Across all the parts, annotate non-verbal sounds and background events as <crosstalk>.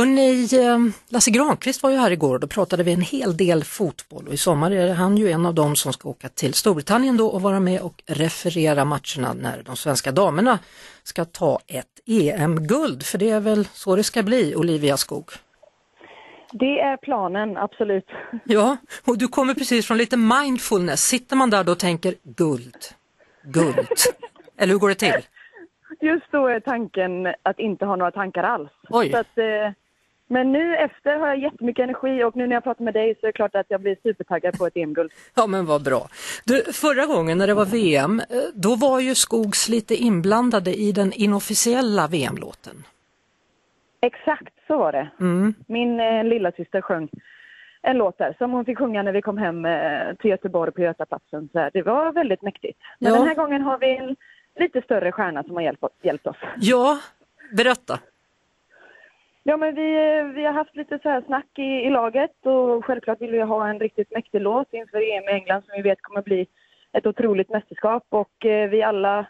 Hörrni, eh, Lasse Granqvist var ju här igår och då pratade vi en hel del fotboll och i sommar är han ju en av dem som ska åka till Storbritannien då och vara med och referera matcherna när de svenska damerna ska ta ett EM-guld, för det är väl så det ska bli, Olivia Skog? Det är planen, absolut. Ja, och du kommer precis från lite mindfulness. Sitter man där då och tänker guld, guld? Eller hur går det till? Just då är tanken att inte ha några tankar alls. Oj. Så att, eh, men nu efter har jag jättemycket energi och nu när jag pratar med dig så är det klart att jag blir supertaggad på ett EM-guld. Ja men vad bra. Du, förra gången när det var VM, eh, då var ju Skogs lite inblandade i den inofficiella VM-låten. Exakt så var det. Min eh, lilla syster sjöng en låt där som hon fick sjunga när vi kom hem eh, till Göteborg på Götaplatsen. Så det var väldigt mäktigt. Men Ja. den här gången har vi en lite större stjärna som har hjälpt, hjälpt oss. Ja, berätta. Ja, men vi, vi har haft lite så här snack i, i laget och självklart vill vi ha en riktigt mäktig låt inför EM i England som vi vet kommer bli ett otroligt mästerskap. Och eh, vi alla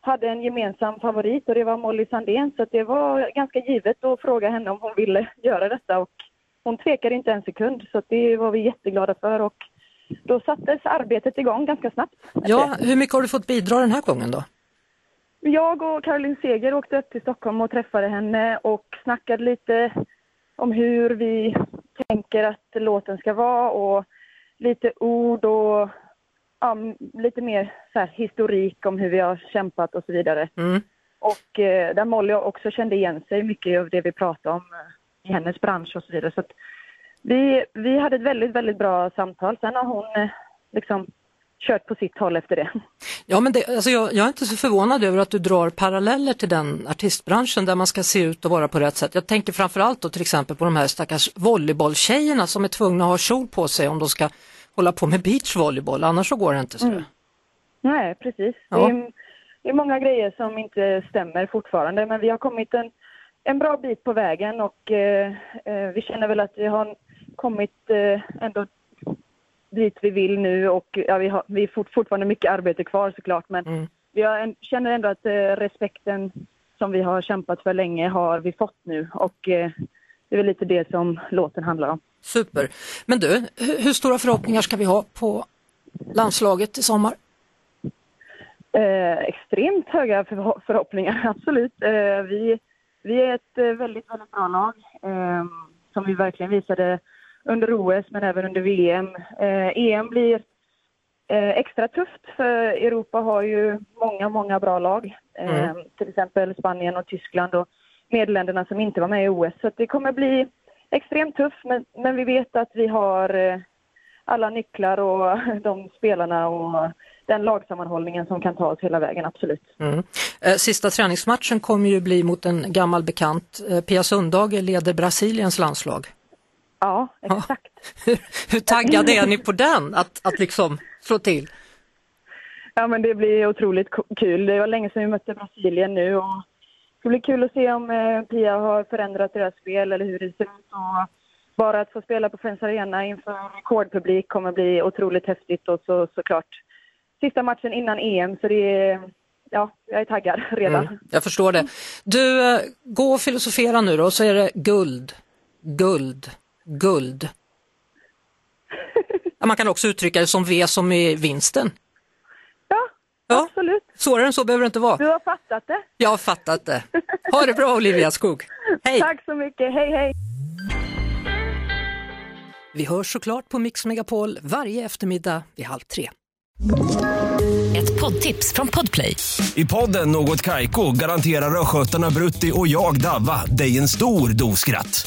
hade en gemensam favorit och det var Molly Sandén. Så att det var ganska givet att fråga henne om hon ville göra detta. Och hon tvekade inte en sekund. Så att det var vi jätteglada för. Och då sattes arbetet igång ganska snabbt. Ja, hur mycket har du fått bidra den här gången då? Jag och Caroline Seger åkte upp till Stockholm och träffade henne och snackade lite om hur vi tänker att låten ska vara och lite ord och ja, lite mer så här, historik om hur vi har kämpat och så vidare. Mm. Och eh, där Molly också kände igen sig mycket av det vi pratade om eh, i hennes bransch och så vidare. Så vi, vi hade ett väldigt, väldigt bra samtal. Sen har hon eh, liksom kört på sitt håll efter det. Ja, men det, alltså jag, jag är inte så förvånad över att du drar paralleller till den artistbranschen där man ska se ut och vara på rätt sätt. Jag tänker framförallt då till exempel på de här stackars volleybolltjejerna som är tvungna att ha kjol på sig om de ska hålla på med beachvolleyboll, annars så går det inte. Så. Mm. Nej, precis. Ja. Det, är, det är många grejer som inte stämmer fortfarande, men vi har kommit en, en bra bit på vägen och eh, eh, vi känner väl att vi har kommit eh, ändå dit vi vill nu och ja, vi har vi fort, fortfarande mycket arbete kvar såklart, men Mm. vi har en, känner ändå att eh, respekten som vi har kämpat för länge har vi fått nu och eh, det är väl lite det som låten handlar om. Super. Men du, hur, hur stora förhoppningar ska vi ha på landslaget i sommar? Eh, extremt höga förho- förhoppningar, <laughs> absolut. Eh, vi, vi är ett eh, väldigt, väldigt bra lag eh, som vi verkligen visade under OS men även under VM. Eh, EM blir eh, extra tufft för Europa har ju många, många bra lag. Eh, Till exempel Spanien och Tyskland och Nederländerna som inte var med i OS. Så det kommer bli extremt tufft men, men vi vet att vi har alla nycklar och <laughs> de spelarna och den lagsammanhållningen som kan ta oss hela vägen, absolut. Mm. Sista träningsmatchen kommer ju bli mot en gammal bekant. Pia Sundhage leder Brasiliens landslag. Ja, exakt. <laughs> Hur, hur taggade är ni på den? Att, att liksom slå till? Ja, men det blir otroligt kul. Det var länge sedan vi mötte Brasilien nu och det blir kul att se om eh, Pia har förändrat deras spel eller hur det ser ut. Och bara att få spela på Friends Arena inför rekordpublik kommer bli otroligt häftigt och så såklart sista matchen innan EM så det är, ja, jag är taggad <laughs> redan. Mm, jag förstår det. Du, eh, gå och filosofera nu då, så är det guld, guld, guld. Man kan också uttrycka det som V som i vinsten. Ja, Ja. absolut. Svårare än så behöver det inte vara. Du har fattat det. Jag har fattat det. Ha det bra Olivia Skog. Hej! Tack så mycket. Hej, hej. Vi hörs såklart på Mix Megapol varje eftermiddag vid halv tre. Ett poddtips från Podplay. I podden Något Kaiko garanterar östgötarna Brutti och jag, Davva, dig en stor dos skratt.